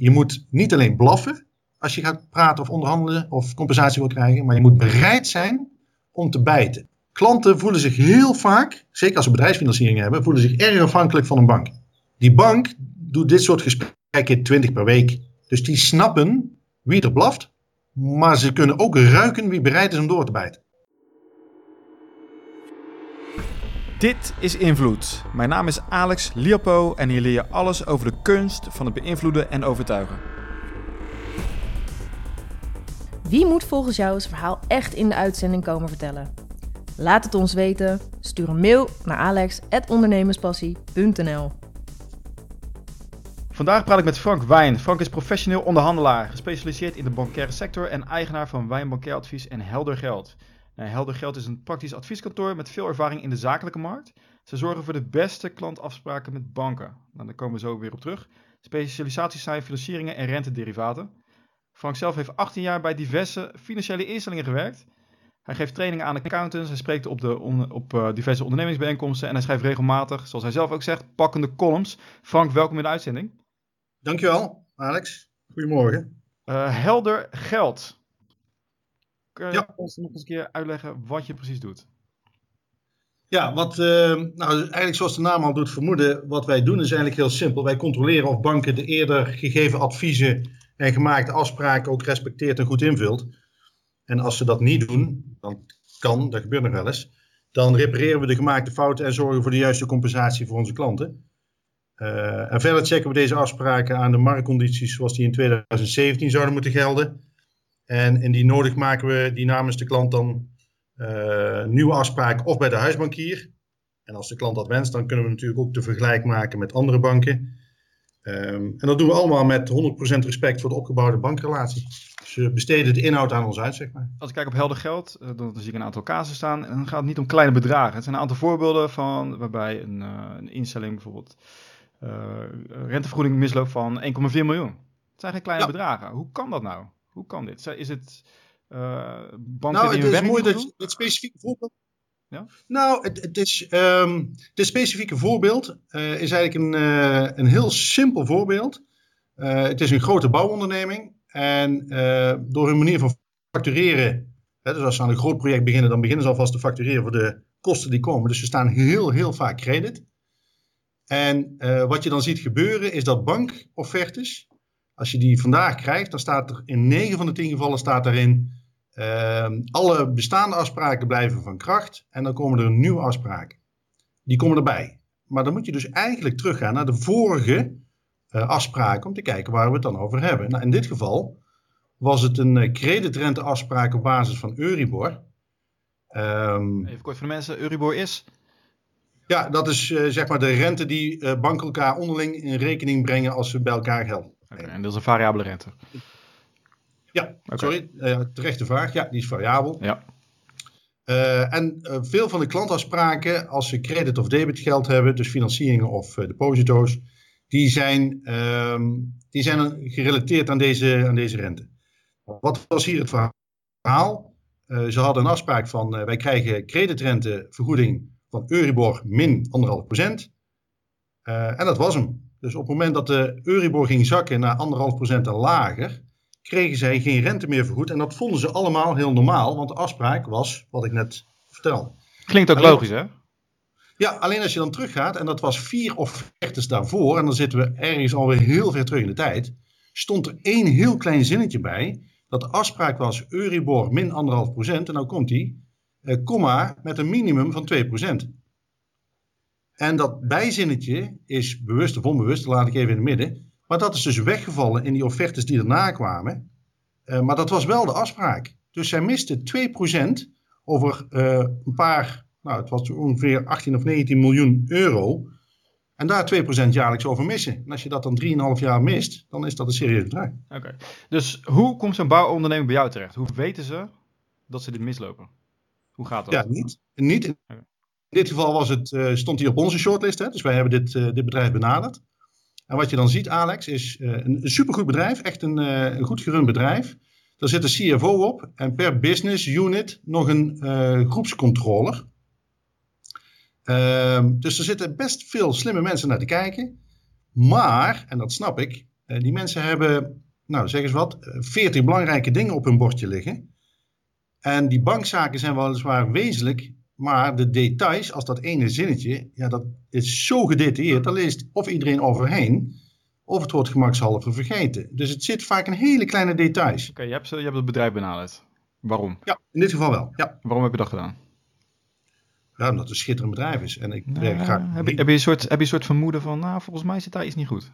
je moet niet alleen blaffen als je gaat praten of onderhandelen of compensatie wil krijgen, maar je moet bereid zijn om te bijten. Klanten voelen zich heel vaak, zeker als ze bedrijfsfinanciering hebben, voelen zich erg afhankelijk van een bank. Die bank doet dit soort gesprekken 20 per week. Dus die snappen wie er blaft, maar ze kunnen ook ruiken wie bereid is om door te bijten. Dit is Invloed. Mijn naam is Alex Liopo en hier leer je alles over de kunst van het beïnvloeden en overtuigen. Wie moet volgens jou het verhaal echt in de uitzending komen vertellen? Laat het ons weten. Stuur een mail naar alex.ondernemerspassie.nl Vandaag praat ik met Frank Wijn. Frank is professioneel onderhandelaar, gespecialiseerd in de bankaire sector en eigenaar van Wijn Advies en Helder Geld. Nou, Helder Geld is een praktisch advieskantoor met veel ervaring in de zakelijke markt. Ze zorgen voor de beste klantafspraken met banken. Nou, daar komen we zo weer op terug. Specialisaties zijn financieringen en rentederivaten. Frank zelf heeft 18 jaar bij diverse financiële instellingen gewerkt. Hij geeft trainingen aan accountants, hij spreekt op, de op uh, diverse ondernemingsbijeenkomsten en hij schrijft regelmatig, zoals hij zelf ook zegt, pakkende columns. Frank, welkom in de uitzending. Dankjewel, Alex. Goedemorgen. Uh, helder geld. Kun je ons nog eens een keer uitleggen wat je precies doet? Ja, wat, uh, nou, eigenlijk zoals de naam al doet vermoeden, wat wij doen is eigenlijk heel simpel. Wij controleren of banken de eerder gegeven adviezen en gemaakte afspraken ook respecteert en goed invult. En als ze dat niet doen, dan kan, dat gebeurt nog wel eens, dan repareren we de gemaakte fouten en zorgen voor de juiste compensatie voor onze klanten. Uh, en verder checken we deze afspraken aan de marktcondities zoals die in 2017 zouden moeten gelden. En indien nodig maken we die namens de klant dan uh, nieuwe afspraken of bij de huisbankier. En als de klant dat wenst, dan kunnen we natuurlijk ook de vergelijk maken met andere banken. Um, en dat doen we allemaal met 100% respect voor de opgebouwde bankrelatie. Dus we besteden de inhoud aan ons uit, zeg maar. Als ik kijk op helder geld, eh, dan zie ik een aantal casus staan. En dan gaat het niet om kleine bedragen. Het zijn een aantal voorbeelden van waarbij een, uh, een instelling bijvoorbeeld uh, rentevergoeding misloopt van 1,4 miljoen. Het zijn geen kleine ja. bedragen. Hoe kan dat nou? Hoe kan dit? Is het uh, banken nou, die het is mooi dat specifieke voorbeeld. Ja? Nou, het, het is um, dit specifieke voorbeeld uh, is eigenlijk een, uh, een heel simpel voorbeeld. het is een grote bouwonderneming en door hun manier van factureren, hè, dus als ze aan een groot project beginnen, dan beginnen ze alvast te factureren voor de kosten die komen. Dus ze staan heel, heel vaak credit. En wat je dan ziet gebeuren is dat bankoffertes, als je die vandaag krijgt, dan staat er in 9 van de 10 gevallen staat daarin uh, alle bestaande afspraken blijven van kracht en dan komen er nieuwe afspraken. Die komen erbij. Maar dan moet je dus eigenlijk teruggaan naar de vorige uh, afspraken om te kijken waar we het dan over hebben. Nou, in dit geval was het een uh, creditrenteafspraak op basis van Euribor. Um, Even kort voor de mensen, Euribor is? Ja, dat is uh, zeg maar de rente die banken elkaar onderling in rekening brengen als ze bij elkaar gelden. Okay, en dat is een variabele rente? Ja, okay. sorry, uh, terechte vraag. Ja, die is variabel. Ja. Uh, en uh, veel van de klantafspraken, als ze credit of debit geld hebben, dus financieringen of deposito's, die zijn, um, die zijn gerelateerd aan deze, aan deze rente. Wat was hier het verhaal? ze hadden een afspraak van wij krijgen creditrentevergoeding van Euribor min 1,5%. en dat was hem. Dus op het moment dat de Euribor ging zakken naar 1,5% en lager, kregen zij geen rente meer vergoed. En dat vonden ze allemaal heel normaal, want de afspraak was wat ik net vertelde. Klinkt ook alleen, logisch, hè? Ja, alleen als je dan teruggaat, en dat was vier offertes daarvoor, en dan zitten we ergens alweer heel ver terug in de tijd, stond er één heel klein zinnetje bij, dat de afspraak was Euribor min 1,5%, en nou komt die, eh, komma, met een minimum van 2%. En dat bijzinnetje is bewust of onbewust, laat ik even in het midden. Maar dat is dus weggevallen in die offertes die erna kwamen. Uh, maar dat was wel de afspraak. Dus zij miste 2% over uh, een paar, nou het was ongeveer 18 of 19 miljoen euro. En daar 2% jaarlijks over missen. En als je dat dan 3,5 jaar mist, dan is dat een serieus bedrag. Oké. Okay. Dus hoe komt zo'n bouwonderneming bij jou terecht? Hoe weten ze dat ze dit mislopen? Hoe gaat dat? Ja, niet, niet dit geval was het, uh, stond hij op onze shortlist, hè? dus wij hebben dit, uh, dit bedrijf benaderd. En wat je dan ziet, Alex, is uh, een, supergoed bedrijf, echt een, een goed gerund bedrijf. Daar zit een CFO op en per business unit nog een groepscontroller. Ehm, dus er zitten best veel slimme mensen naar te kijken. Maar, en dat snap ik, die mensen hebben, nou zeg eens wat, veertig belangrijke dingen op hun bordje liggen. En die bankzaken zijn weliswaar wezenlijk, maar de details, als dat ene zinnetje, ja, dat is zo gedetailleerd, daar leest of iedereen overheen, of het wordt gemakshalve vergeten. Dus het zit vaak in hele kleine details. Oké, je, hebt, je hebt het bedrijf benaderd. Waarom? Ja, in dit geval wel. Ja. Waarom heb je dat gedaan? Ja, omdat het een schitterend bedrijf is. En ik nou, graag. Heb je, heb, je een soort, heb je een soort vermoeden van, nou, volgens mij zit daar iets niet goed?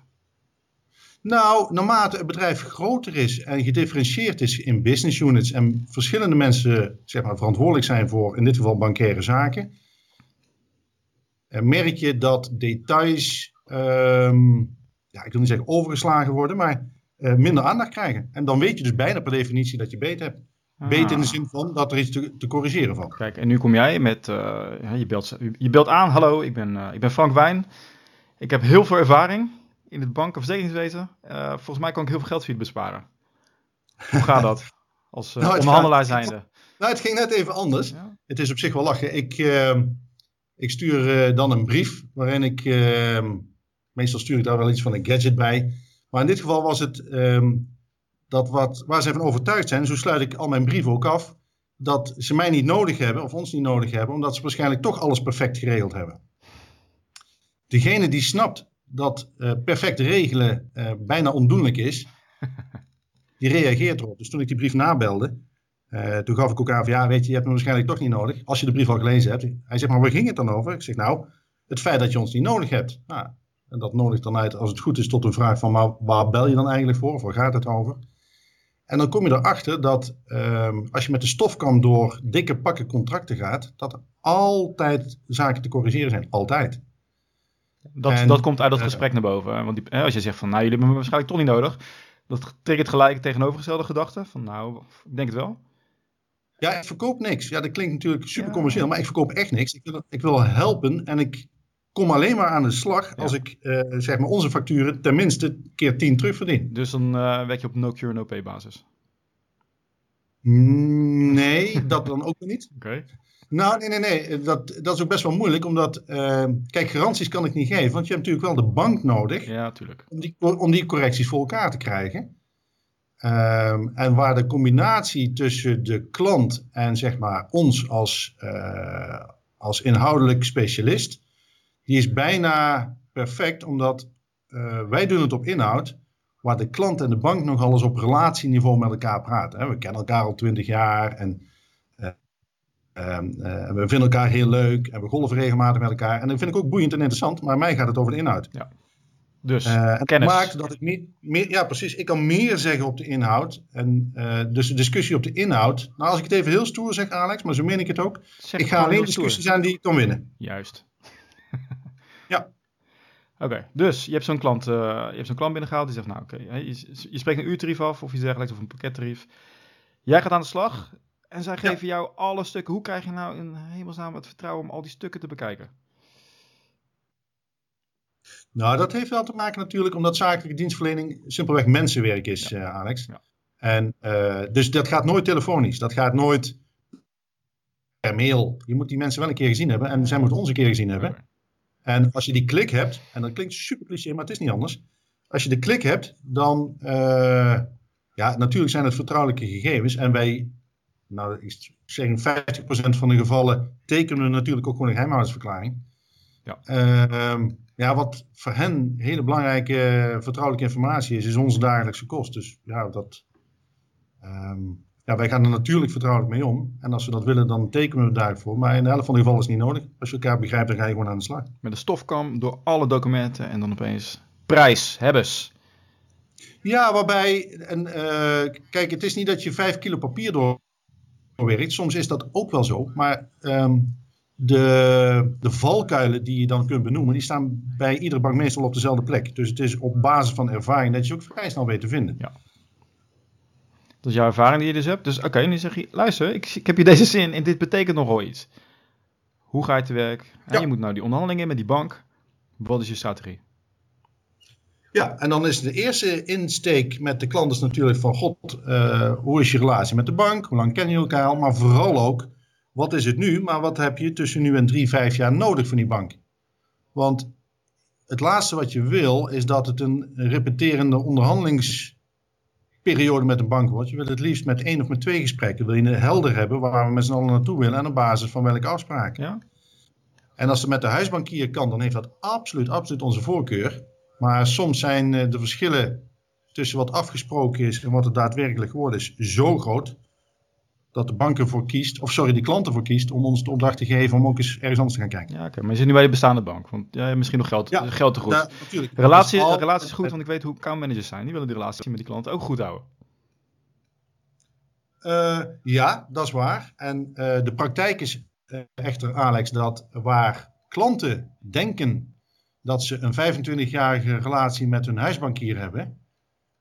Nou, naarmate het bedrijf groter is en gedifferentieerd is in business units en verschillende mensen zeg maar, verantwoordelijk zijn voor, in dit geval bankaire zaken, merk je dat details, um, ja, ik wil niet zeggen overgeslagen worden, maar uh, minder aandacht krijgen. En dan weet je dus bijna per definitie dat je beter hebt. Ah. Beter in de zin van dat er iets te, te corrigeren valt. Kijk, en nu kom jij met, uh, je, belt, je belt aan, hallo, ik ben, uh, ik ben Frank Wijn. Ik heb heel veel ervaring in het bank- of verzekeringswezen. Uh, volgens mij kan ik heel veel geld voor je besparen. Hoe gaat dat? Als uh, nou, onderhandelaar zijnde. Nou, het ging net even anders. Het is op zich wel lachen. Ik, uh, ik stuur dan een brief waarin ik... Ehm, meestal stuur ik daar wel iets van een gadget bij. Maar in dit geval was het ehm, dat wat, waar ze van overtuigd zijn. Zo sluit ik al mijn brieven ook af. Dat ze mij niet nodig hebben, of ons niet nodig hebben. Omdat ze waarschijnlijk toch alles perfect geregeld hebben. Degene die snapt dat uh, perfect regelen uh, bijna ondoenlijk is, die reageert erop. Dus toen ik die brief nabelde, uh, toen gaf ik ook aan van ja, weet je, je hebt me waarschijnlijk toch niet nodig. Als je de brief al gelezen hebt. Hij zegt, maar waar ging het dan over? Ik zeg, nou, het feit dat je ons niet nodig hebt. Nou, en dat nodigt dan uit, als het goed is, tot een vraag van, maar waar bel je dan eigenlijk voor? Of waar gaat het over? En dan kom je erachter dat um, als je met de stofkam door dikke pakken contracten gaat, dat er altijd zaken te corrigeren zijn. Altijd. Dat, dat komt uit dat gesprek naar boven. Want die, als je zegt van, nou, jullie hebben me waarschijnlijk toch niet nodig. Dat triggert gelijk tegenovergestelde gedachte. Van, nou, ik denk het wel. Ja, ik verkoop niks. Ja, dat klinkt natuurlijk super commercieel, maar ik verkoop echt niks. Ik wil, ik wil helpen en ik kom alleen maar aan de slag als ik uh, zeg maar onze facturen tenminste keer 10 terugverdien. Dus dan uh, werk je op no cure no pay basis? Nee, dat dan ook niet. Oké. Nou, nee, nee, nee. Dat, dat is ook best wel moeilijk, omdat, uh, kijk, garanties kan ik niet geven, want je hebt natuurlijk wel de bank nodig. Ja, natuurlijk. Om die, om die correcties voor elkaar te krijgen. Um, en waar de combinatie tussen de klant en zeg maar ons als, uh, als inhoudelijk specialist, die is bijna perfect, omdat uh, wij doen het op inhoud, waar de klant en de bank nog alles op relatieniveau met elkaar praten. Hè. We kennen elkaar al twintig jaar en Ehm, eh, we vinden elkaar heel leuk en we golven regelmatig met elkaar. En dat vind ik ook boeiend en interessant, maar mij gaat het over de inhoud. Ja. Dus uh, kennis. Dat maakt dat ik meer, meer, ja, precies. Ik kan meer zeggen op de inhoud. En uh, dus de discussie op de inhoud. Nou, als ik het even heel stoer zeg, Alex, maar zo meen ik het ook. ik ga alleen discussies aan die ik kan winnen. Juist. ja. Oké, dus je hebt zo'n klant, je hebt zo'n klant binnengehaald die zegt, nou oké, okay, je, je, spreekt een uurtarief af of iets dergelijks of een pakkettarief. Jij gaat aan de slag. En zij geven jou alle stukken. Hoe krijg je nou in hemelsnaam het vertrouwen om al die stukken te bekijken? Nou, dat heeft wel te maken natuurlijk omdat zakelijke dienstverlening simpelweg mensenwerk is, ja. uh, Alex. Ja. En uh, dus dat gaat nooit telefonisch. Dat gaat nooit per mail. Je moet die mensen wel een keer gezien hebben en zij moeten ons een keer gezien hebben. En als je die klik hebt, en dat klinkt super cliché, maar het is niet anders. Als je de klik hebt, dan, uh, ja, natuurlijk zijn het vertrouwelijke gegevens en wij nou, ik zeg in 50% van de gevallen tekenen we natuurlijk ook gewoon een geheimhoudingsverklaring. Ja. Uh, ja, wat voor hen hele belangrijke vertrouwelijke informatie is, is onze dagelijkse kost. Dus ja, dat, um, ja, wij gaan er natuurlijk vertrouwelijk mee om. En als we dat willen, dan tekenen we daarvoor. Maar in de helft van de gevallen is het niet nodig. Als je elkaar begrijpt, dan ga je gewoon aan de slag. Met de stofkam door alle documenten en dan opeens prijs, hebbes. Ja, waarbij, en, uh, kijk, het is niet dat je vijf kilo papier door werkt. Soms is dat ook wel zo. Maar um, de, de valkuilen die je dan kunt benoemen, die staan bij iedere bank meestal op dezelfde plek. Dus het is op basis van ervaring dat je ook vrij snel weet te vinden. Ja. Dat is jouw ervaring die je dus hebt. Dus oké, okay, nu zeg je, luister, ik, ik heb je deze zin en dit betekent nogal iets. Hoe ga je te werk? Ja. Je moet nou die onderhandelingen met die bank. Wat is je strategie? Ja, en dan is de eerste insteek met de klant is natuurlijk van God, uh, hoe is je relatie met de bank? Hoe lang kennen je elkaar? Maar vooral ook, wat is het nu? Maar wat heb je tussen nu en drie, vijf jaar nodig van die bank? Want het laatste wat je wil is dat het een repeterende onderhandelingsperiode met een bank wordt. Je wil het liefst met één of met twee gesprekken. Wil je het helder hebben waar we met z'n allen naartoe willen en op basis van welke afspraak. Ja? En als het met de huisbankier kan, dan heeft dat absoluut, absoluut onze voorkeur. Maar soms zijn eh, de verschillen tussen wat afgesproken is en wat het daadwerkelijk geworden is zo groot dat de bank ervoor kiest, of sorry, de klant ervoor kiest om ons de opdracht te geven om ook eens ergens anders te gaan kijken. Ja, oké. Maar je zit nu bij de bestaande bank, want ja, misschien nog geld, Ja, geld te goed. Da- natuurlijk. relatie, al- relatie is goed, want ik weet hoe accountmanagers zijn. Die willen die relatie met die klant ook goed houden. Eh, ja, dat is waar. En eh, de praktijk is eh, echter, Alex, dat waar klanten denken dat ze een 25-jarige relatie met hun huisbankier hebben,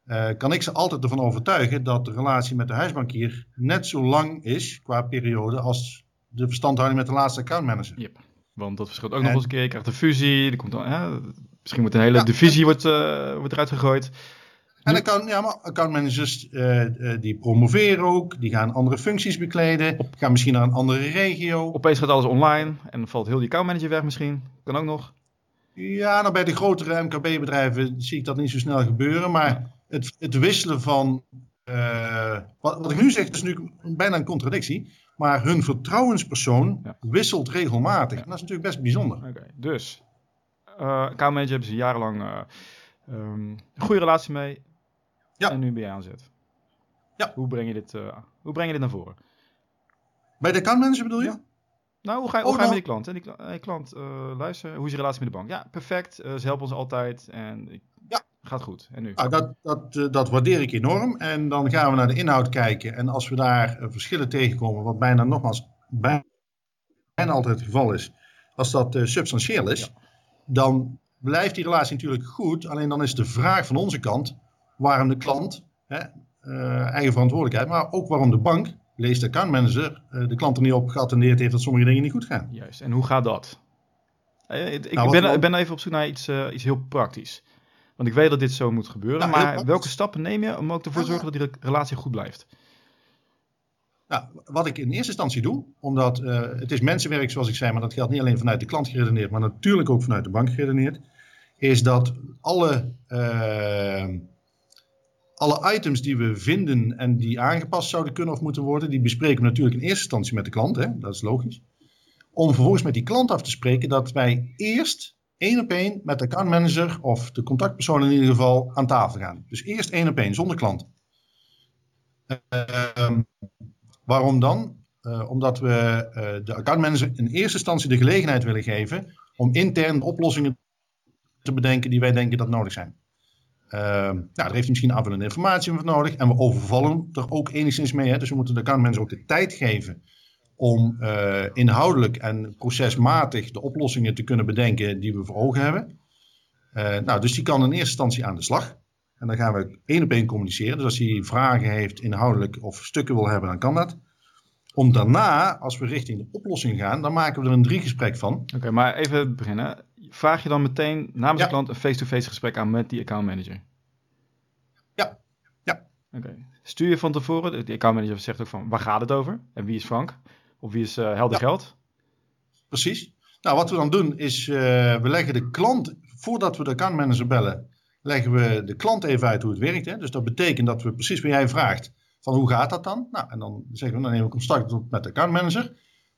eh, kan ik ze altijd ervan overtuigen dat de relatie met de huisbankier net zo lang is qua periode als de verstandhouding met de laatste accountmanager. Yep. Want dat verschilt ook En- nog eens een keer. Je krijgt een fusie. Er komt dan, hè, misschien wordt een hele Ja. divisie wordt, eh, wordt eruit gegooid. En account, ja, maar accountmanagers eh, die promoveren ook, die gaan andere functies bekleden, gaan misschien naar een andere regio. Opeens gaat alles online en dan valt heel die accountmanager weg misschien. Kan ook nog. Ja, nou bij de grotere MKB-bedrijven zie ik dat niet zo snel gebeuren. Maar het, het wisselen van. eh, wat, wat ik nu zeg, is nu bijna een contradictie. Maar hun vertrouwenspersoon Ja. wisselt regelmatig. En dat is natuurlijk best bijzonder. Oké, dus. accountmanager hebben ze jarenlang eh, ehm, een goede relatie mee. Ja. En nu ben jij aan zet. Ja. Hoe breng je dit, hoe breng je dit naar voren? Bij de accountmanager bedoel je? Nou, hoe ga je, hoe Oh, ga je nou- met die klant? hè? Die hey, klant, eh, luister, hoe is je relatie met de bank? Ja, perfect. eh, ze helpen ons altijd en ik- Ja. gaat goed. En nu? Nou, dat, dat, eh, dat waardeer ik enorm. En dan gaan we naar de inhoud kijken. En als we daar eh, verschillen tegenkomen, wat bijna nogmaals bijna altijd het geval is, als dat eh, substantieel is, dan blijft die relatie natuurlijk goed. Alleen dan is de vraag van onze kant waarom de klant, hè, eh, eigen verantwoordelijkheid, maar ook waarom de bank, leest de accountmanager, eh, de klant er niet op geattendeerd heeft dat sommige dingen niet goed gaan. Juist. En hoe gaat dat? Eh, ik Nou, ben, ben even op zoek naar iets, eh, iets heel praktisch. Want ik weet dat dit zo moet gebeuren. Heel maar welke stappen neem je om ook ervoor te zorgen dat die re- relatie goed blijft? Nou, wat ik in eerste instantie doe, omdat eh, het is mensenwerk zoals ik zei, maar dat geldt niet alleen vanuit de klant geredeneerd, maar natuurlijk ook vanuit de bank geredeneerd, is dat alle, alle items die we vinden en die aangepast zouden kunnen of moeten worden, die bespreken we natuurlijk in eerste instantie met de klant, hè? dat is logisch. Om vervolgens met die klant af te spreken dat wij eerst één op één met de accountmanager of de contactpersoon in ieder geval aan tafel gaan. Dus eerst één op één, zonder klant. Ehm, Waarom dan? Eh, omdat we eh, de accountmanager in eerste instantie de gelegenheid willen geven om intern oplossingen te bedenken die wij denken dat nodig zijn. Ehm, nou, daar heeft hij misschien aanvullende informatie voor nodig en we overvallen er ook enigszins mee. Hè? Dus we moeten de accountmanager ook de tijd geven om eh, inhoudelijk en procesmatig de oplossingen te kunnen bedenken die we voor ogen hebben. Eh, nou, dus die kan in eerste instantie aan de slag. En dan gaan we één op één communiceren. Dus als hij vragen heeft inhoudelijk of stukken wil hebben, dan kan dat. Om daarna, als we richting de oplossing gaan, dan maken we er een driegesprek van. Oké, maar even beginnen. Vraag je dan meteen namens Ja. de klant een face-to-face gesprek aan met die accountmanager? Ja. Ja. Oké. Stuur je van tevoren, de accountmanager zegt ook van waar gaat het over? En wie is Frank? Of wie is eh Helder Ja. Geld? Precies. Nou, wat we dan doen is, eh, we leggen de klant, voordat we de accountmanager bellen, leggen we de klant even uit hoe het werkt. Hè? Dus dat betekent dat we precies wat jij vraagt, van hoe gaat dat dan? Nou, en dan zeggen we, dan nemen we contact op met de accountmanager.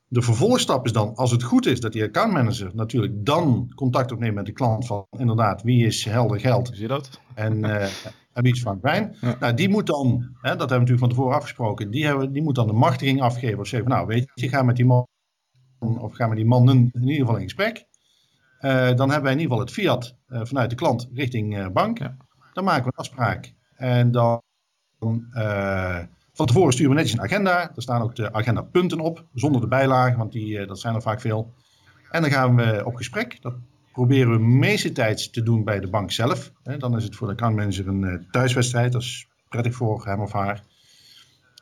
De vervolgstap is dan, als het goed is, dat die accountmanager natuurlijk dan contact opneemt met de klant van, inderdaad, wie is helder geld Zie je dat? en, eh en wie is Frank Wijn. Ja. Nou, die moet dan, hè, dat hebben we natuurlijk van tevoren afgesproken, die, hebben, die moet dan de machtiging afgeven. Of zeggen, nou weet je, ga met die man, of ga met die mannen in ieder geval in gesprek. Eh, dan hebben wij in ieder geval het fiat eh, vanuit de klant richting eh, bank. Ja. Dan maken we een afspraak. En dan eh, van tevoren sturen we netjes een agenda. Er staan ook de agendapunten op, zonder de bijlagen, want die, eh, dat zijn er vaak veel. En dan gaan we op gesprek. Dat proberen we meeste tijd te doen bij de bank zelf. Dan is het voor de accountmanager een eh, thuiswedstrijd. Dat is prettig voor hem of haar.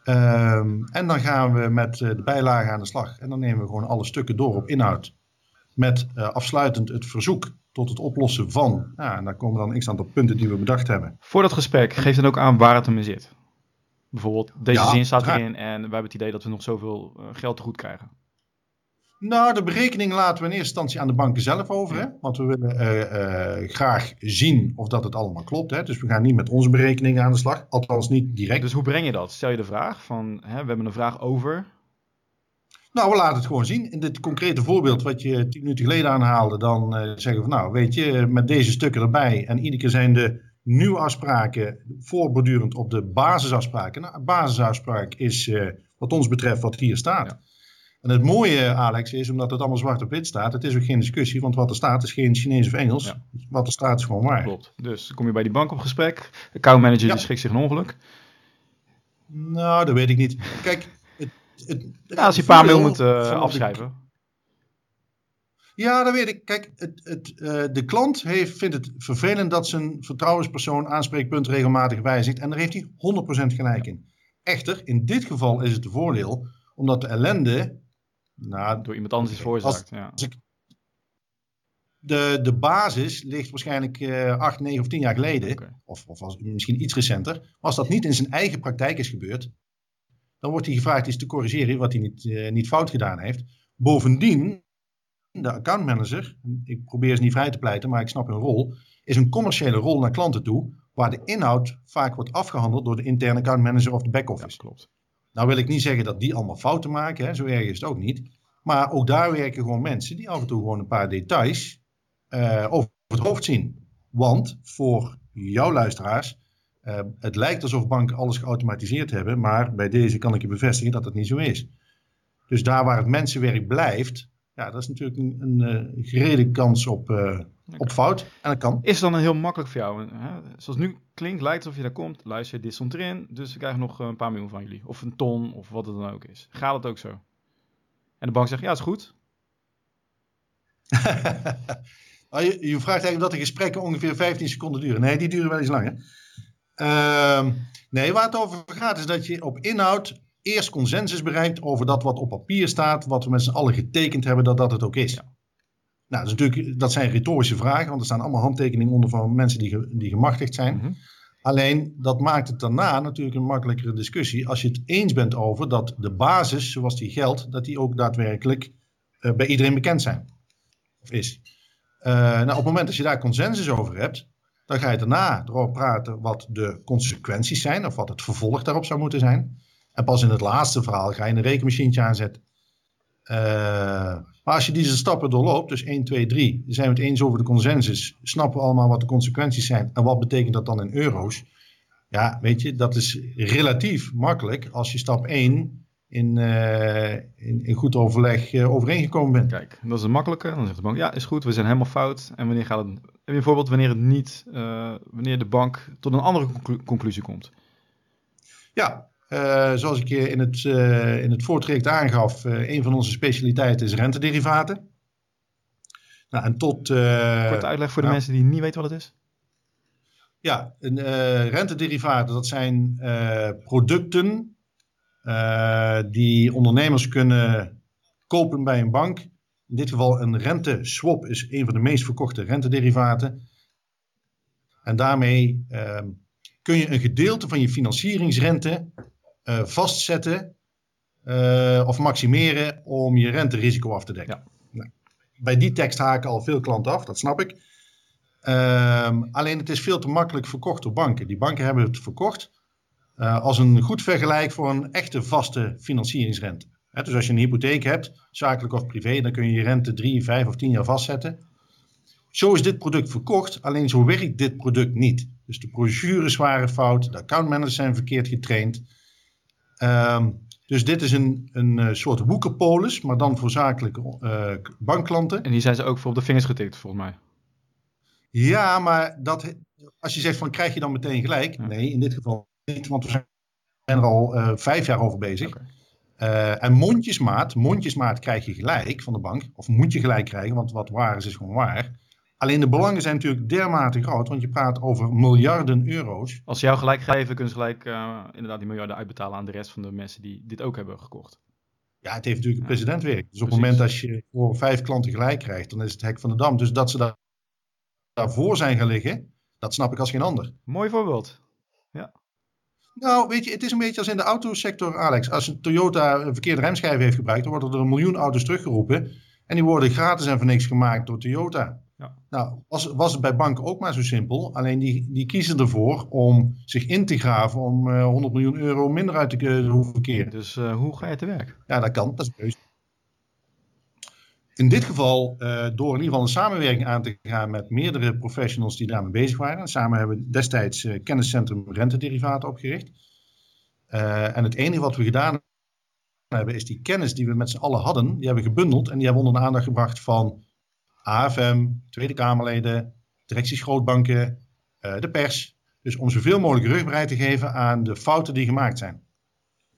Ehm, en dan gaan we met de bijlagen aan de slag. En dan nemen we gewoon alle stukken door op inhoud. Met eh, afsluitend het verzoek tot het oplossen van. Ja, en daar komen dan x aantal punten die we bedacht hebben. Voor dat gesprek, geef dan ook aan waar het hem in zit. Bijvoorbeeld, deze Ja, zin staat erin en we hebben het idee dat we nog zoveel eh, geld te goed krijgen. Nou, de berekening laten we in eerste instantie aan de banken zelf over. Hè? Want we willen uh, uh, graag zien of dat het allemaal klopt. Hè? Dus we gaan niet met onze berekeningen aan de slag. Althans niet direct. Dus hoe breng je dat? Stel je de vraag van, hè, we hebben een vraag over. Nou, we laten het gewoon zien. In dit concrete voorbeeld wat je tien minuten geleden aanhaalde, dan uh, zeggen we, nou, weet je, met deze stukken erbij. En iedere keer zijn de nieuwe afspraken voorbordurend op de basisafspraken. Nou, basisafspraak is wat ons betreft wat hier staat. Ja. En het mooie, Alex, is omdat het allemaal zwart op wit staat. Het is ook geen discussie, want wat er staat is geen Chinees of Engels. Wat er staat is gewoon waar. Klopt. Dus dan kom je bij die bank op gesprek. De accountmanager ja. die schrikt zich een ongeluk. Nou, dat weet ik niet. Kijk, het, als je een paar mail moet uh, afschrijven. Ja, dat weet ik. Kijk, het, het, uh, de klant heeft, vindt het vervelend dat zijn vertrouwenspersoon aanspreekpunt regelmatig wijzigt. En daar heeft hij 100% gelijk in. Echter, in dit geval is het de voordeel, omdat de ellende nou, Door iemand anders is veroorzaakt. Ja. Als ik, de, de basis ligt waarschijnlijk uh, 8, 9 of 10 jaar geleden. Of, of als, misschien iets recenter. Maar als dat niet in zijn eigen praktijk is gebeurd. Dan wordt hij gevraagd iets te corrigeren wat hij niet, uh, niet fout gedaan heeft. Bovendien, de accountmanager, ik probeer ze niet vrij te pleiten, maar ik snap hun rol, is een commerciële rol naar klanten toe, waar de inhoud vaak wordt afgehandeld door de interne accountmanager of de back-office. Ja, klopt. Nou wil ik niet zeggen dat die allemaal fouten maken, hè, zo erg is het ook niet. Maar ook daar werken gewoon mensen die af en toe gewoon een paar details uh, over het hoofd zien. Want voor jouw luisteraars, uh, het lijkt alsof banken alles geautomatiseerd hebben, maar bij deze kan ik je bevestigen dat het niet zo is. Dus daar waar het mensenwerk blijft, ja, dat is natuurlijk een, een uh, gerede kans op, op fout. En dat kan. Is het dan heel makkelijk voor jou? Hè? Zoals nu klinkt, lijkt alsof je daar komt. Luister, dit stond erin. Dus ik krijg nog een paar miljoen van jullie. Of een ton, of wat het dan ook is. Gaat het ook zo? En de bank zegt, ja, is goed. Oh, je, je, vraagt eigenlijk dat de gesprekken ongeveer 15 seconden duren. Nee, die duren wel eens langer. Uh, nee, waar het over gaat is dat je op inhoud eerst consensus bereikt over dat wat op papier staat, wat we met z'n allen getekend hebben, dat dat het ook is. Ja. Nou, dat, is natuurlijk, dat zijn retorische vragen, want er staan allemaal handtekeningen onder van mensen die, die gemachtigd zijn. Mhm. Alleen dat maakt het daarna natuurlijk een makkelijkere discussie als je het eens bent over dat de basis, zoals die geldt, dat die ook daadwerkelijk uh, bij iedereen bekend zijn. Of is. Uh, nou, op het moment dat je daar consensus over hebt, dan ga je daarna erover praten wat de consequenties zijn, of wat het vervolg daarop zou moeten zijn. En pas in het laatste verhaal ga je een rekenmachientje aanzetten. Uh, maar als je deze stappen doorloopt, dus 1, 2, 3, zijn we het eens over de consensus, snappen we allemaal wat de consequenties zijn en wat betekent dat dan in euro's. Ja, weet je, dat is relatief makkelijk als je stap 1 in, uh, in, in, goed overleg uh, overeengekomen bent. Kijk, dat is een makkelijke. Dan zegt de bank, ja, is goed, we zijn helemaal fout. En wanneer gaat het, bijvoorbeeld wanneer het niet, uh, wanneer de bank tot een andere conclu conclusie komt? Ja, zoals ik je in het, in het voortraject aangaf, een van onze specialiteiten is rentederivaten. Nou, en tot, Korte uitleg voor de nou, mensen die niet weten wat het is. Ja, een, rentederivaten dat zijn producten die ondernemers kunnen kopen bij een bank. In dit geval een renteswap is een van de meest verkochte rentederivaten. En daarmee ehm, kun je een gedeelte van je financieringsrente uh, vastzetten uh, of maximeren om je renterisico af te dekken. Ja. Nou, bij die tekst haken al veel klanten af, dat snap ik. Um, alleen het is veel te makkelijk verkocht door banken. Die banken hebben het verkocht uh, als een goed vergelijk voor een echte vaste financieringsrente. He, dus als je een hypotheek hebt, zakelijk of privé, dan kun je je rente drie, vijf of tien jaar vastzetten. Zo is dit product verkocht, alleen zo werkt dit product niet. Dus de brochures waren fout, de accountmanagers zijn verkeerd getraind. Um, dus dit is een, een uh, soort woekerpolis, maar dan voor zakelijke uh, bankklanten. En die zijn ze ook voor op de vingers getikt, volgens mij. Ja, maar dat, als je zegt van krijg je dan meteen gelijk? Ja. Nee, in dit geval niet, want we zijn er al uh, vijf jaar over bezig. Okay. en mondjesmaat, mondjesmaat krijg je gelijk van de bank. Of moet je gelijk krijgen, want wat waar is, is gewoon waar. Alleen de belangen zijn natuurlijk dermate groot, want je praat over miljarden euro's. Als ze jou gelijk geven, kunnen ze gelijk uh, inderdaad die miljarden uitbetalen aan de rest van de mensen die dit ook hebben gekocht. Ja, het heeft natuurlijk een presidentwerk. Dus op het moment dat je voor vijf klanten gelijk krijgt, dan is het hek van de dam. Dus dat ze daar, daarvoor zijn gaan liggen, dat snap ik als geen ander. Mooi voorbeeld. Ja. Nou, weet je, het is een beetje als in de autosector, Alex. Als een Toyota een verkeerde remschijf heeft gebruikt, dan worden er een miljoen auto's teruggeroepen. En die worden gratis en voor niks gemaakt door Toyota. Ja. Nou, was, was het bij banken ook maar zo simpel. Alleen die, die kiezen ervoor om zich in te graven om uh, 100 miljoen euro minder uit te hoeven keren. Dus uh, hoe ga je te werk? Ja, dat kan. Dat is keuze. In dit geval uh, door in ieder geval een samenwerking aan te gaan met meerdere professionals die daarmee bezig waren. Samen hebben we destijds uh, kenniscentrum rentederivaten opgericht. Uh, en het enige wat we gedaan hebben is die kennis die we met z'n allen hadden, die hebben we gebundeld en die hebben we onder de aandacht gebracht van AFM, Tweede Kamerleden, directies grootbanken, de pers. Dus om zoveel mogelijk rugbaarheid te geven aan de fouten die gemaakt zijn.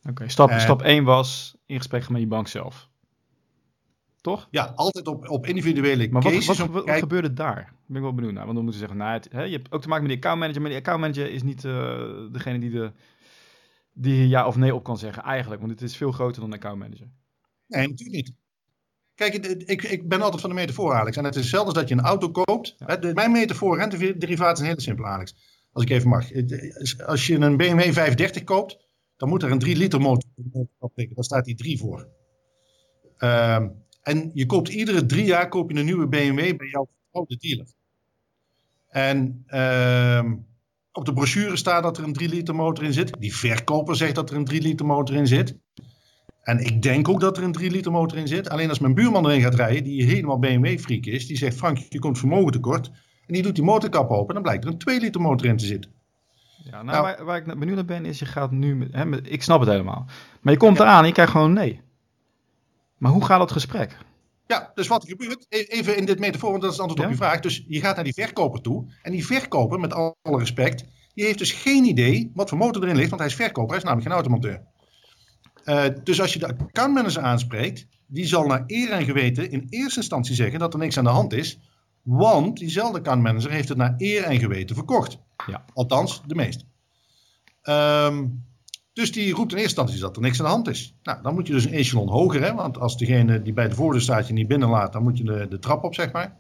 Oké, stap, stap 1 was in gesprek met je bank zelf toch? Ja, altijd op, op individuele maar cases. Wat, wat, wat, gebeurde daar? Ben ik wel benieuwd naar. Want dan moeten ze zeggen, nou, het, hè, je hebt ook te maken met de accountmanager. Maar die accountmanager is niet uh, degene die, de, die ja of nee op kan zeggen eigenlijk. Want het is veel groter dan een accountmanager. Nee, natuurlijk niet. Kijk, ik, ik ben altijd van de metafoor, Alex. En het is hetzelfde als dat je een auto koopt. Ja. De, mijn metafoor rentederivaat is een hele simpel, Alex. Als ik even mag. Als je een BMW 530 koopt, dan moet er een 3 liter motor op Daar staat die 3 voor. Um, en je koopt iedere drie jaar koop je een nieuwe BMW bij jouw oude dealer. En uh, op de brochure staat dat er een 3 liter motor in zit. Die verkoper zegt dat er een 3 liter motor in zit. En ik denk ook dat er een 3 liter motor in zit. Alleen als mijn buurman erin gaat rijden, die helemaal BMW-freak is, die zegt: Frank, je komt vermogen tekort. En die doet die motorkap open en dan blijkt er een 2 liter motor in te zitten. Ja, nou, nou waar, waar, ik benieuwd naar ben, is je gaat nu. Hè, ik snap het helemaal. Maar je komt eraan en je krijgt gewoon nee. Maar hoe gaat het gesprek? Ja, dus wat er gebeurt, e-, even in dit metafoor, want dat is het antwoord op je vraag. Dus je gaat naar die verkoper toe. En die verkoper, met alle respect, die heeft dus geen idee wat voor motor erin ligt. Want hij is verkoper, hij is namelijk geen automonteur. Uh, dus als je de accountmanager aanspreekt, die zal naar eer en geweten in eerste instantie zeggen dat er niks aan de hand is. Want diezelfde accountmanager heeft het naar eer en geweten verkocht. Ja. Althans, de meeste. Um, dus die roept in eerste instantie dat er niks aan de hand is. Nou, dan moet je dus een echelon hoger, hè, want als degene die bij de voordeur staat je niet binnenlaat, dan moet je de, de trap op, zeg maar.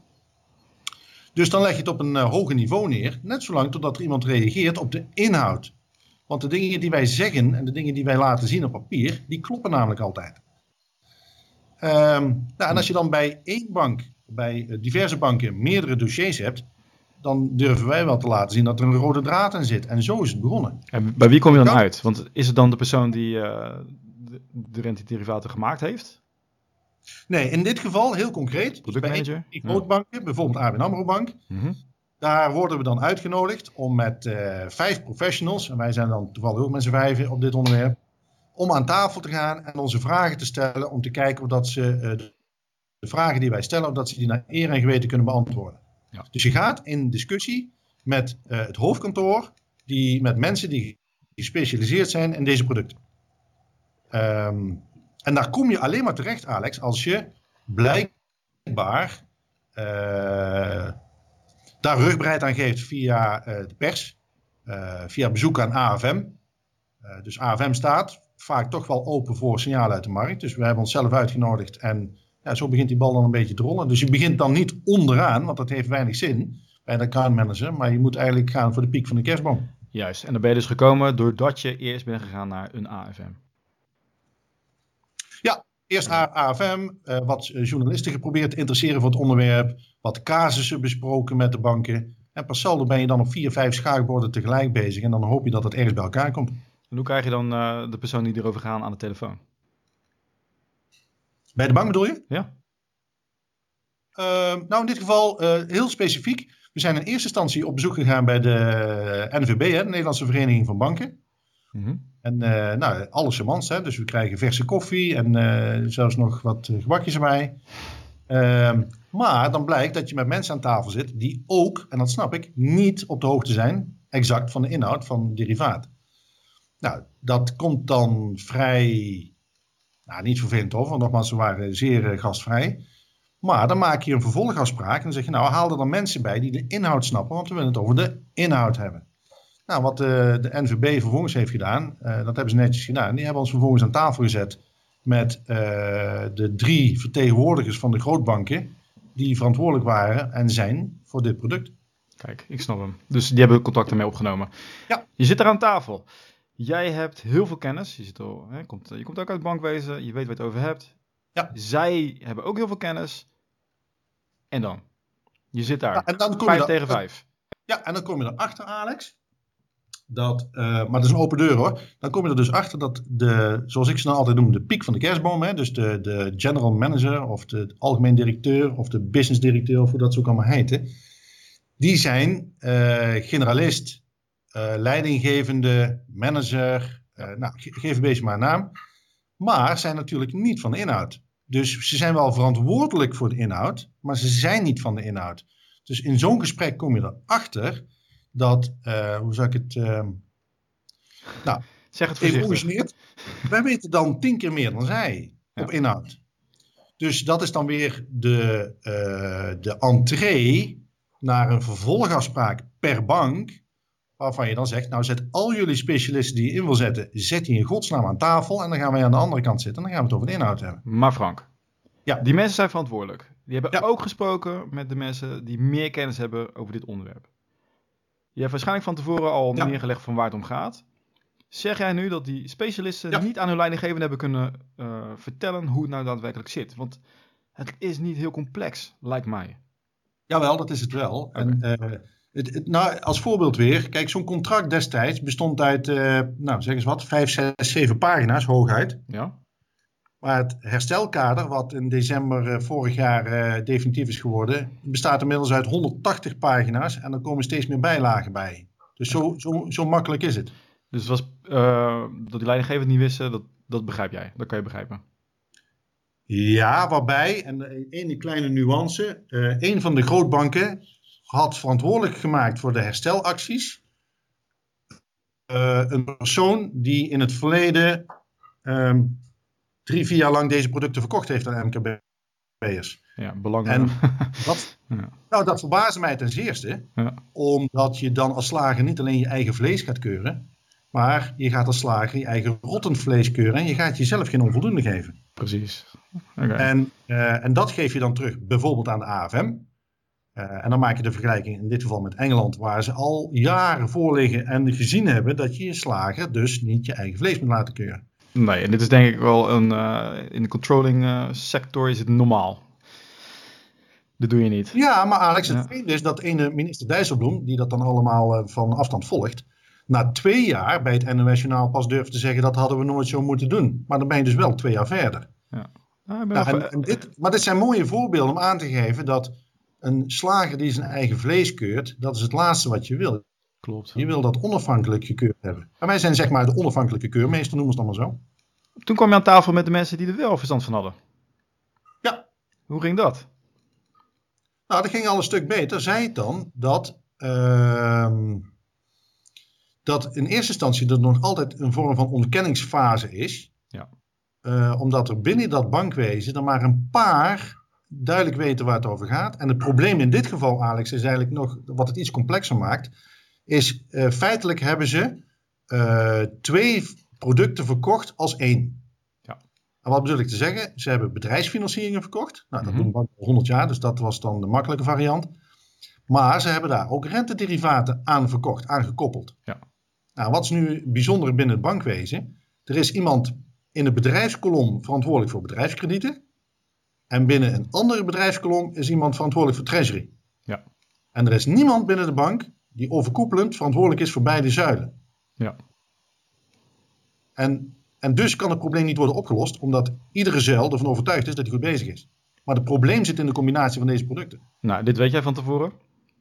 Dus dan leg je het op een uh, hoger niveau neer, net zolang totdat er iemand reageert op de inhoud. Want de dingen die wij zeggen en de dingen die wij laten zien op papier, die kloppen namelijk altijd. Um, nou, en als je dan bij één bank, bij eh, diverse banken, meerdere dossiers hebt, dan durven wij wel te laten zien dat er een rode draad in zit. En zo is het begonnen. En bij wie kom je dan uit? Want is het dan de persoon die uh, de, de rentederivaten gemaakt heeft? Nee, in dit geval heel concreet. Productmanager? Dus bij grootbanken, bijvoorbeeld ABN AMRO Bank. Mm Daar worden we dan uitgenodigd om met uh, vijf professionals, en wij zijn dan toevallig ook met z'n vijven op dit onderwerp, om aan tafel te gaan en onze vragen te stellen om te kijken of dat ze uh, de vragen die wij stellen, of dat ze die naar eer en geweten kunnen beantwoorden. Dus je gaat in discussie met uh, het hoofdkantoor, die, met mensen die gespecialiseerd zijn in deze producten. Um, en daar kom je alleen maar terecht, Alex, als je blijkbaar uh, daar rugbreid aan geeft via uh, de pers, via bezoek aan AFM. dus AFM staat vaak toch wel open voor signalen uit de markt. Dus we hebben onszelf uitgenodigd en ja, zo begint die bal dan een beetje te rollen. Dus je begint dan niet onderaan, want dat heeft weinig zin bij de account manager. Maar je moet eigenlijk gaan voor de piek van de kerstboom. Juist, en dan ben je dus gekomen doordat je eerst bent gegaan naar een AFM. Ja, eerst AFM, uh, wat journalisten geprobeerd te interesseren voor het onderwerp. Wat casussen besproken met de banken. En pas saldo ben je dan op vier, vijf schaakborden tegelijk bezig. En dan hoop je dat het ergens bij elkaar komt. En hoe krijg je dan uh, de persoon die erover gaan aan de telefoon? Bij de bank bedoel je? Ja. Uh, nou, in dit geval uh, heel specifiek. We zijn in eerste instantie op bezoek gegaan bij de NVB, hè, de Nederlandse Vereniging van Banken. Mm -hmm. En uh, nou, alles charmants, hè. Dus we krijgen verse koffie en zelfs nog wat gebakjes erbij. Uh, maar dan blijkt dat je met mensen aan tafel zit die ook, en dat snap ik, niet op de hoogte zijn exact van de inhoud van derivaat. Nou, dat komt dan vrij nou, niet vervelend hoor, want nogmaals, ze waren zeer uh, gastvrij. Maar dan maak je een vervolgafspraak en dan zeg je, nou haal er dan mensen bij die de inhoud snappen, want we willen het over de inhoud hebben. Nou, wat uh, de NVB vervolgens heeft gedaan, uh, dat hebben ze netjes gedaan. Die hebben ons vervolgens aan tafel gezet met de drie vertegenwoordigers van de grootbanken die verantwoordelijk waren en zijn voor dit product. Kijk, ik snap hem. Dus die hebben contact ermee opgenomen. Ja. Je zit er aan tafel. Jij hebt heel veel kennis. Je, zit al, hè, komt, je komt ook uit het bankwezen. Je weet waar je het over hebt. Ja. Zij hebben ook heel veel kennis. En dan? Je zit daar. Ja, en dan kom vijf je tegen vijf. Ja, en dan kom je erachter, Alex. Dat, uh, maar dat is een open deur hoor. Dan kom je er dus achter dat de, zoals ik ze nou altijd noem, de piek van de kerstboom. Hè, dus de, de general manager of de algemeen directeur of de business directeur, of hoe dat zo ook allemaal heten. Die zijn uh, generalist, leidinggevende, manager, nou, geef een beetje maar een naam. Maar zijn natuurlijk niet van de inhoud. Dus ze zijn wel verantwoordelijk voor de inhoud, maar ze zijn niet van de inhoud. Dus in zo'n gesprek kom je erachter dat, uh, hoe zou ik het. Uh, nou, zeg het voorzichtig. Wij weten dan tien keer meer dan zij ja. op inhoud. Dus dat is dan weer de, uh, de entree naar een vervolgafspraak per bank. Waarvan je dan zegt, nou zet al jullie specialisten die je in wil zetten, zet die in godsnaam aan tafel. En dan gaan wij aan de andere kant zitten en dan gaan we het over de inhoud hebben. Maar Frank, ja. die mensen zijn verantwoordelijk. Die hebben ja. ook gesproken met de mensen die meer kennis hebben over dit onderwerp. Je hebt waarschijnlijk van tevoren al ja. neergelegd van waar het om gaat. Zeg jij nu dat die specialisten ja. niet aan hun leidinggevende hebben kunnen uh, vertellen hoe het nou daadwerkelijk zit? Want het is niet heel complex, lijkt mij. Jawel, dat is het wel. Okay. En, uh, het, het, nou, als voorbeeld weer, kijk, zo'n contract destijds bestond uit, uh, nou zeg eens wat, vijf, zes, zeven pagina's hooguit. Ja. Maar het herstelkader, wat in december uh, vorig jaar uh, definitief is geworden, bestaat inmiddels uit 180 pagina's en er komen steeds meer bijlagen bij. Dus zo, zo, zo makkelijk is het. Dus het was, dat die leidinggevenden niet wisten, dat, dat begrijp jij, dat kan je begrijpen. Ja, waarbij, en één kleine nuance, een van de grootbanken had verantwoordelijk gemaakt voor de herstelacties een persoon die in het verleden um, drie, vier jaar lang deze producten verkocht heeft aan MKB'ers. Ja, belangrijk. En dat, ja. nou, dat verbaasde mij ten zeerste. Ja. Omdat je dan als slager niet alleen je eigen vlees gaat keuren. Maar je gaat als slager je eigen rottend vlees keuren. En je gaat jezelf geen onvoldoende geven. Precies. Okay. En, uh, en dat geef je dan terug bijvoorbeeld aan de AFM. Uh, en dan maak je de vergelijking in dit geval met Engeland, waar ze al jaren voor liggen en gezien hebben dat je je slager dus niet je eigen vlees moet laten keuren. Nee, en dit is denk ik wel een. Uh, in de controlling uh, sector is het normaal. Dat doe je niet. Ja, maar Alex, het ja. is dat ene minister Dijsselbloem, die dat dan allemaal van afstand volgt, na twee jaar bij het NOS Journaal pas durft te zeggen dat hadden we nooit zo moeten doen. Maar dan ben je dus wel twee jaar verder. Ja. Nou, en, en dit, maar dit zijn mooie voorbeelden om aan te geven dat een slager die zijn eigen vlees keurt, dat is het laatste wat je wil. Klopt. Je wil dat onafhankelijk gekeurd hebben. Maar wij zijn zeg maar de onafhankelijke keurmeester, noemen we het allemaal zo. Toen kwam je aan tafel met de mensen die er wel verstand van hadden. Ja. Hoe ging dat? Nou, dat ging al een stuk beter. Zij het dan dat, uh, dat in eerste instantie er nog altijd een vorm van ontkenningsfase is. Ja. Uh, omdat er binnen dat bankwezen er maar een paar duidelijk weten waar het over gaat. En het probleem in dit geval, Alex, is eigenlijk nog wat het iets complexer maakt. Is uh, feitelijk hebben ze uh, twee producten verkocht als één. Ja. En wat bedoel ik te zeggen? Ze hebben bedrijfsfinancieringen verkocht. Nou, dat mm -hmm. doen banken al 100 jaar, dus dat was dan de makkelijke variant. Maar ze hebben daar ook rentederivaten aan verkocht, aan gekoppeld. Ja. Nou, wat is nu bijzonder binnen het bankwezen? Er is iemand in de bedrijfskolom verantwoordelijk voor bedrijfskredieten. En binnen een andere bedrijfskolom is iemand verantwoordelijk voor treasury. Ja. En er is niemand binnen de bank die overkoepelend verantwoordelijk is voor beide zuilen. Ja. En, en dus kan het probleem niet worden opgelost, omdat iedere zuil ervan overtuigd is dat hij goed bezig is. Maar het probleem zit in de combinatie van deze producten. Nou, dit weet jij van tevoren?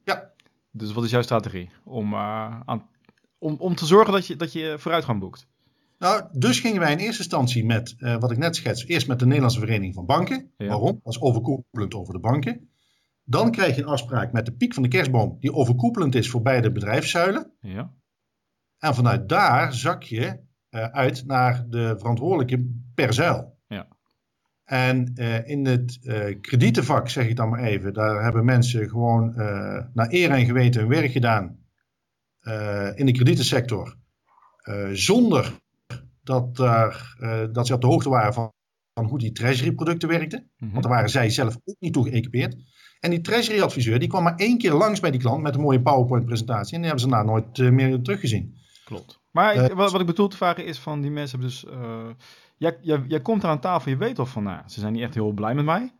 Ja. Dus wat is jouw strategie? Om, uh, aan, om, om te zorgen dat je, dat je vooruitgang boekt? Nou, dus gingen wij in eerste instantie met, uh, wat ik net schets, eerst met de Nederlandse Vereniging van Banken. Ja. Waarom? Als overkoepelend over de banken. Dan krijg je een afspraak met de piek van de kerstboom, die overkoepelend is voor beide bedrijfszuilen. Ja. En vanuit daar zak je uh, uit naar de verantwoordelijke per zuil. Ja. En uh, in het kredietenvak, zeg ik dan maar even, daar hebben mensen gewoon naar eer en geweten hun werk gedaan in de kredietensector. zonder dat, daar, dat ze op de hoogte waren van, van hoe die treasury producten werkten. Mhm. Want daar waren zij zelf ook niet toe geëquipeerd. En die treasury adviseur die kwam maar één keer langs bij die klant met een mooie PowerPoint presentatie. En die hebben ze daarna nooit uh, meer teruggezien. Klopt. Maar wat, wat, ik bedoel te vragen is van die mensen hebben dus... jij, jij, jij komt er aan tafel, je weet toch van, nou, ze zijn niet echt heel blij met mij.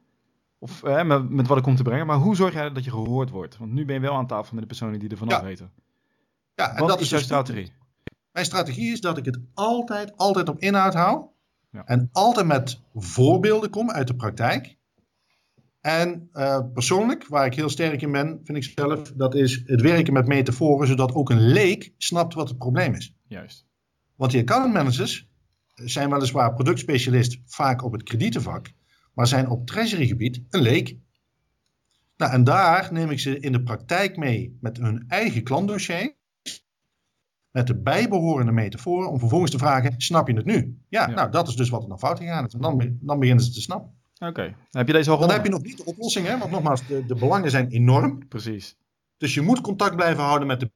Of met, met, wat ik kom te brengen. Maar hoe zorg jij dat je gehoord wordt? Want nu ben je wel aan tafel met de personen die er vanaf weten. Ja, en dat is jouw dus strategie? Mijn strategie is dat ik het altijd, altijd op inhoud hou. Ja. En altijd met voorbeelden kom uit de praktijk. En uh, persoonlijk, waar ik heel sterk in ben, vind ik zelf, dat is het werken met metaforen, zodat ook een leek snapt wat het probleem is. Juist. Want die account managers zijn weliswaar productspecialist vaak op het kredietenvak, maar zijn op treasurygebied een leek. Nou, en daar neem ik ze in de praktijk mee met hun eigen klantdossier met de bijbehorende metaforen om vervolgens te vragen, snap je het nu? Ja, nou dat is dus wat er dan fout gegaan is. En dan, dan beginnen ze te snappen. Oké, heb je deze al Dan heb je nog niet de oplossing, hè? want nogmaals, de, de belangen zijn enorm. Precies. Dus je moet contact blijven houden met de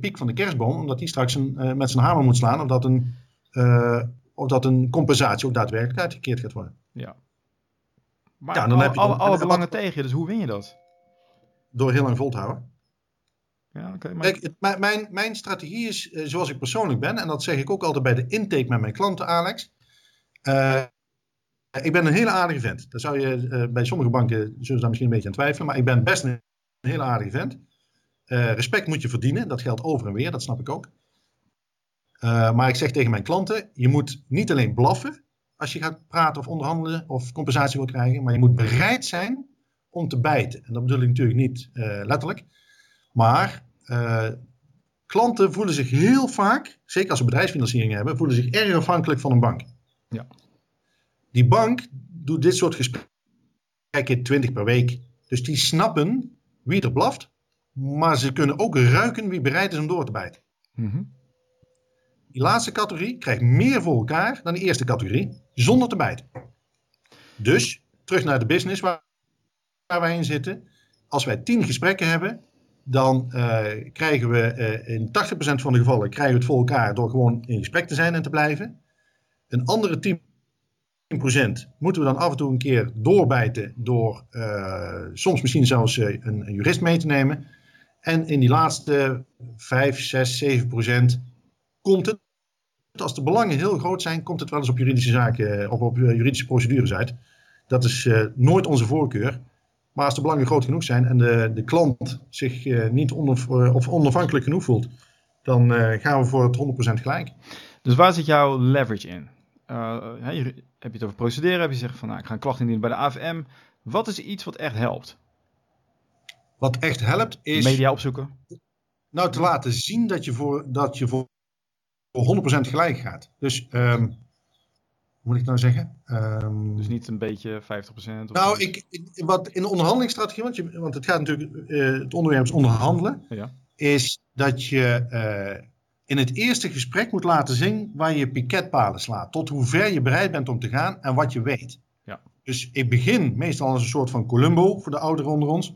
piek van de kerstboom, omdat die straks een, uh, met zijn hamer moet slaan, of dat, een, uh, of dat een compensatie ook daadwerkelijk uitgekeerd gaat worden. Ja. Maar ja, dan al, heb je alle, alle belangen tegen dus hoe win je dat? Door heel lang vol te houden. Kijk, mijn, mijn strategie is uh, zoals ik persoonlijk ben, en dat zeg ik ook altijd bij de intake met mijn klanten, Alex. Uh, ik ben een hele aardige vent. Daar zou je uh, bij sommige banken zullen daar misschien een beetje aan twijfelen, maar ik ben best een, een hele aardige vent. respect moet je verdienen, dat geldt over en weer, dat snap ik ook. maar ik zeg tegen mijn klanten: je moet niet alleen blaffen als je gaat praten of onderhandelen of compensatie wil krijgen, maar je moet bereid zijn om te bijten. En dat bedoel ik natuurlijk niet letterlijk. Maar uh, klanten voelen zich heel vaak, zeker als ze bedrijfsfinanciering hebben, voelen zich erg afhankelijk van een bank. Ja. Die bank doet dit soort gesprekken 20 per week. Dus die snappen wie er blaft, maar ze kunnen ook ruiken wie bereid is om door te bijten. Mm Die laatste categorie krijgt meer voor elkaar dan de eerste categorie, zonder te bijten. Dus, terug naar de business waar, waar wij in zitten. Als wij 10 gesprekken hebben, dan uh, krijgen we uh, in 80% van de gevallen krijgen we het voor elkaar door gewoon in gesprek te zijn en te blijven. Een andere 10% moeten we dan af en toe een keer doorbijten door uh, soms misschien zelfs een, een, jurist mee te nemen. En in die laatste 5, 6, 7% komt het, als de belangen heel groot zijn, komt het wel eens op juridische zaken of op juridische procedures uit. Dat is nooit onze voorkeur. Maar als de belangen groot genoeg zijn en de, de klant zich uh, niet onder, uh, of onafhankelijk genoeg voelt, dan uh, gaan we voor het 100% gelijk. Dus waar zit jouw leverage in? Heb je het over procederen? Heb je gezegd van nou, ik ga een klacht indienen bij de AVM? Wat is iets wat echt helpt? Wat echt helpt is. Media opzoeken. Nou, te laten zien dat je voor, dat je voor, voor 100% gelijk gaat. Dus um, moet ik nou zeggen? Um, dus niet een beetje 50%? Of nou, ik, wat in de onderhandelingsstrategie, want, je, want het gaat natuurlijk, uh, het onderwerp is onderhandelen, ja. is dat je uh, in het eerste gesprek moet laten zien waar je piketpalen slaat. Tot hoe ver je bereid bent om te gaan en wat je weet. Ja. Dus ik begin meestal als een soort van Columbo voor de ouderen onder ons.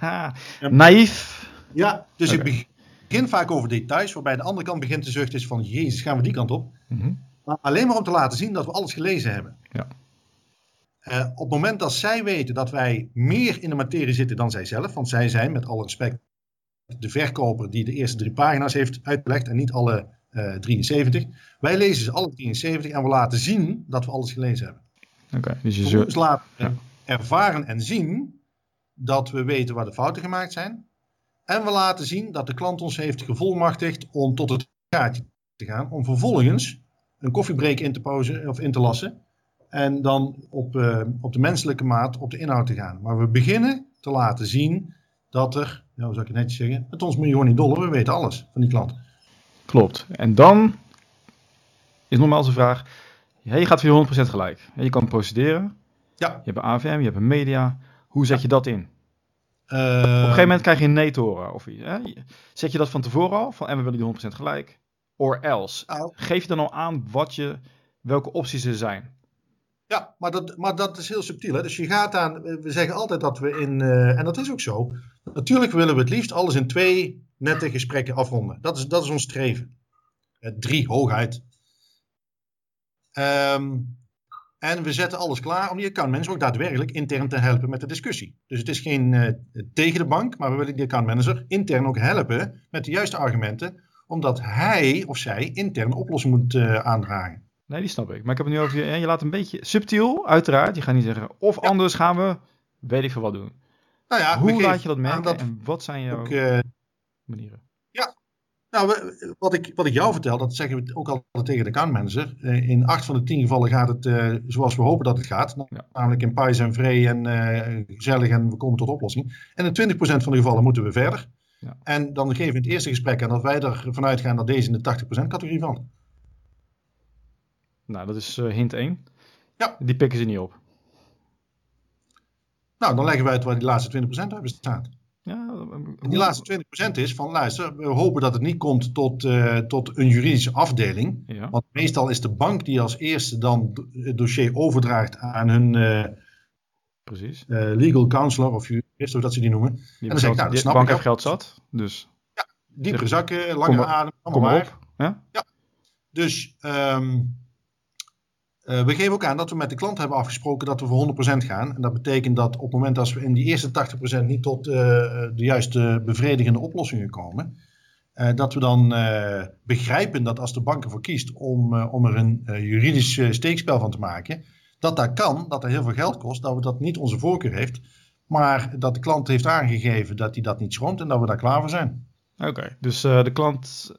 Naïef. Ja, dus okay. ik begin vaak over details, waarbij de andere kant begint te zuchten is van, jezus, gaan we die kant op? Mm -hmm. Maar alleen maar om te laten zien dat we alles gelezen hebben. Ja. Uh, op het moment dat zij weten dat wij meer in de materie zitten dan zij zelf, want zij zijn met alle respect de verkoper die de eerste drie pagina's heeft uitgelegd en niet alle uh, eh, 73. Wij lezen ze alle 73 en we laten zien dat we alles gelezen hebben. Oké, okay, dus je zult... laten ja. ervaren en zien dat we weten waar de fouten gemaakt zijn. En we laten zien dat de klant ons heeft gevolmachtigd om tot het gaatje te gaan, om vervolgens een koffiebreak in te pauzen of in te lassen. En dan op, uh, op de menselijke maat op de inhoud te gaan. Maar we beginnen te laten zien dat er, nou, zou ik het netjes zeggen, met ons miljoen dollar, we weten alles van die klant. Klopt. En dan is nogmaals de vraag, je gaat voor 100% gelijk. Je kan procederen. Ja. Je hebt een AVM, je hebt een media. Hoe zet je dat in? Uh, Op een gegeven moment krijg je een nee te horen. Of, hè? Zet je dat van tevoren al? Van, en we willen die 100% gelijk. Or else. Nou, Geef je dan al aan wat je, welke opties er zijn? Ja, maar dat, maar dat is heel subtiel. Hè? Dus je gaat aan, we zeggen altijd dat we in, uh, en dat is ook zo. Natuurlijk willen we het liefst alles in twee nette gesprekken afronden. Dat is, dat is ons streven. Uh, drie, hooguit. Um, en we zetten alles klaar om die accountmanager ook daadwerkelijk intern te helpen met de discussie. Dus het is geen uh, tegen de bank, maar we willen die accountmanager intern ook helpen met de juiste argumenten omdat hij of zij intern oplossing moet uh, aandragen. Nee, die snap ik. Maar ik heb het nu over je. Je laat een beetje subtiel, uiteraard. Je gaat niet zeggen. Of anders gaan we, weet ik veel wat doen. Nou ja, Hoe laat je dat merken en wat zijn jouw ook, uh, manieren? Ja, nou, wat ik, wat ik jou vertel, dat zeggen we ook altijd tegen de accountmanager. Uh, in acht van de tien gevallen gaat het uh, zoals we hopen dat het gaat. Ja. Namelijk in pais en vree en gezellig en we komen tot oplossing. En in 20% van de gevallen moeten we verder. Ja. En dan geven we in het eerste gesprek aan dat wij ervan uitgaan dat deze in de 80% categorie valt. Nou, dat is uh, hint 1. Ja. Die pikken ze niet op. Nou, dan leggen we uit waar die laatste 20% uit bestaat. Ja, en die laatste 20% is van, luister, we hopen dat het niet komt tot, uh, tot een juridische afdeling. Ja. Want meestal is de bank die als eerste dan het dossier overdraagt aan hun uh, Precies. legal counselor of jurist, of dat ze die noemen. Die en dan zeg ik, nou, dat snap bank heeft geld zat, dus... Ja, diepere zakken, langere adem, allemaal kom op. Ja? ja. Dus... Um, uh, we geven ook aan dat we met de klant hebben afgesproken dat we voor 100% gaan. En dat betekent dat op het moment dat we in die eerste 80% niet tot uh, de juiste bevredigende oplossingen komen, uh, dat we dan begrijpen dat als de bank ervoor kiest om, om er een juridisch steekspel van te maken, dat dat kan, dat dat heel veel geld kost, dat we dat niet onze voorkeur heeft, maar dat de klant heeft aangegeven dat hij dat niet schroomt en dat we daar klaar voor zijn. Oké, dus de klant.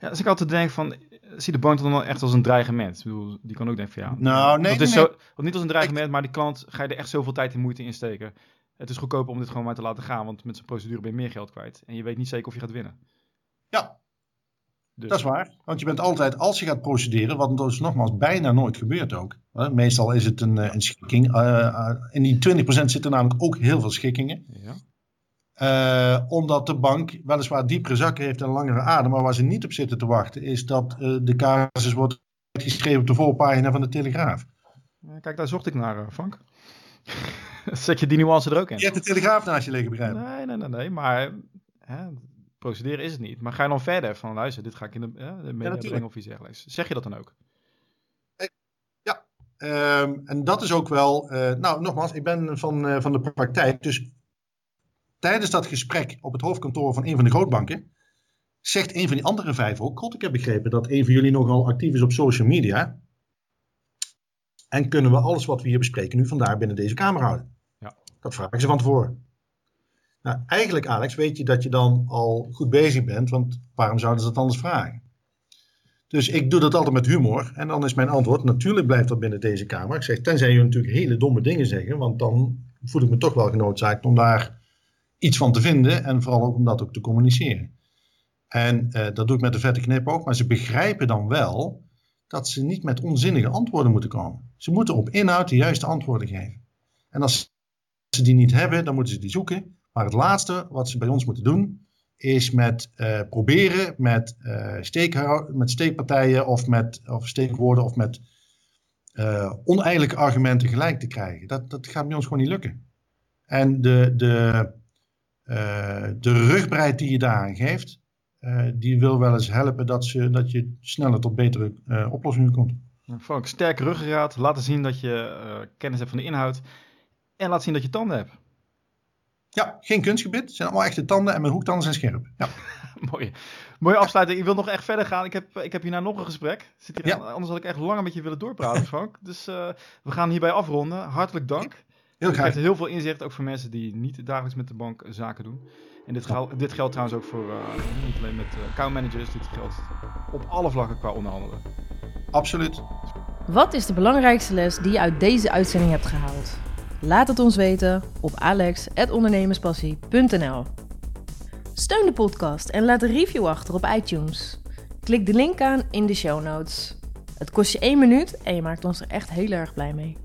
Ja, als ik altijd denk van zie de bank dan wel echt als een dreigement. Ik bedoel, die kan ook denken van ja. Nou, nee, dat is nee. Zo, niet als een dreigement, maar die klant ga je er echt zoveel tijd en moeite in steken. Het is goedkoper om dit gewoon maar te laten gaan, want met zijn procedure ben je meer geld kwijt. En je weet niet zeker of je gaat winnen. Ja, dus. dat is waar. Want je bent altijd, als je gaat procederen, wat dus nogmaals bijna nooit gebeurt ook. Hè? Meestal is het een, eh, een schikking. Uh, in die 20% zitten namelijk ook heel veel schikkingen. Ja. Uh, omdat de bank weliswaar diepere zakken heeft en langere adem. Maar waar ze niet op zitten te wachten is dat uh, de casus wordt geschreven op de voorpagina van de Telegraaf. Kijk, daar zocht ik naar, Frank. Zet je die nuance er ook in? Je hebt de Telegraaf naast je liggen, begrijp Nee, nee, nee, nee. Maar hè, procederen is het niet. Maar ga je dan verder van, luister, dit ga ik in de, uh, de media ja, brengen of iets dergelijks. Zeg je dat dan ook? Ja, um, en dat is ook wel... nou, nogmaals, ik ben van, van de praktijk, dus tijdens dat gesprek op het hoofdkantoor van een van de grootbanken, zegt een van die andere vijf ook, God, ik heb begrepen dat een van jullie nogal actief is op social media. En kunnen we alles wat we hier bespreken nu vandaar binnen deze kamer houden? Ja. Dat vragen ze van tevoren. Nou, eigenlijk Alex, weet je dat je dan al goed bezig bent, want waarom zouden ze dat anders vragen? Dus ik doe dat altijd met humor. En dan is mijn antwoord, natuurlijk blijft dat binnen deze kamer. Ik zeg, tenzij je natuurlijk hele domme dingen zeggen, want dan voel ik me toch wel genoodzaakt om daar iets van te vinden en vooral ook om dat ook te communiceren. En uh, dat doe ik met de vette knip ook, maar ze begrijpen dan wel dat ze niet met onzinnige antwoorden moeten komen. Ze moeten op inhoud de juiste antwoorden geven. En als ze die niet hebben, dan moeten ze die zoeken. Maar het laatste wat ze bij ons moeten doen, is met uh, proberen met, steek, met steekpartijen of met of steekwoorden of met uh, argumenten gelijk te krijgen. Dat, dat gaat bij ons gewoon niet lukken. En de, de, de rugbreid die je daaraan geeft, die wil wel eens helpen dat, ze, dat je sneller tot betere oplossingen komt. Frank, sterk ruggengraat, laten zien dat je kennis hebt van de inhoud en laat zien dat je tanden hebt. Ja, geen kunstgebit. Het zijn allemaal echte tanden en mijn hoektanden zijn scherp. Ja. Mooi. Mooie afsluiting. Ik wil nog echt verder gaan. Ik heb, ik heb hierna nog een gesprek. Zit hier ja. Anders had ik echt langer met je willen doorpraten, Frank. dus we gaan hierbij afronden. Hartelijk dank. Heel graag. Het geeft heel veel inzicht, ook voor mensen die niet dagelijks met de bank zaken doen. En dit, geldt, dit geldt trouwens ook voor, uh, niet alleen met uh, account managers, dit geldt op alle vlakken qua onderhandelen. Absoluut. Wat is de belangrijkste les die je uit deze uitzending hebt gehaald? Laat het ons weten op alex.ondernemerspassie.nl Steun de podcast en laat een review achter op iTunes. Klik de link aan in de show notes. Het kost je één minuut en je maakt ons er echt heel erg blij mee.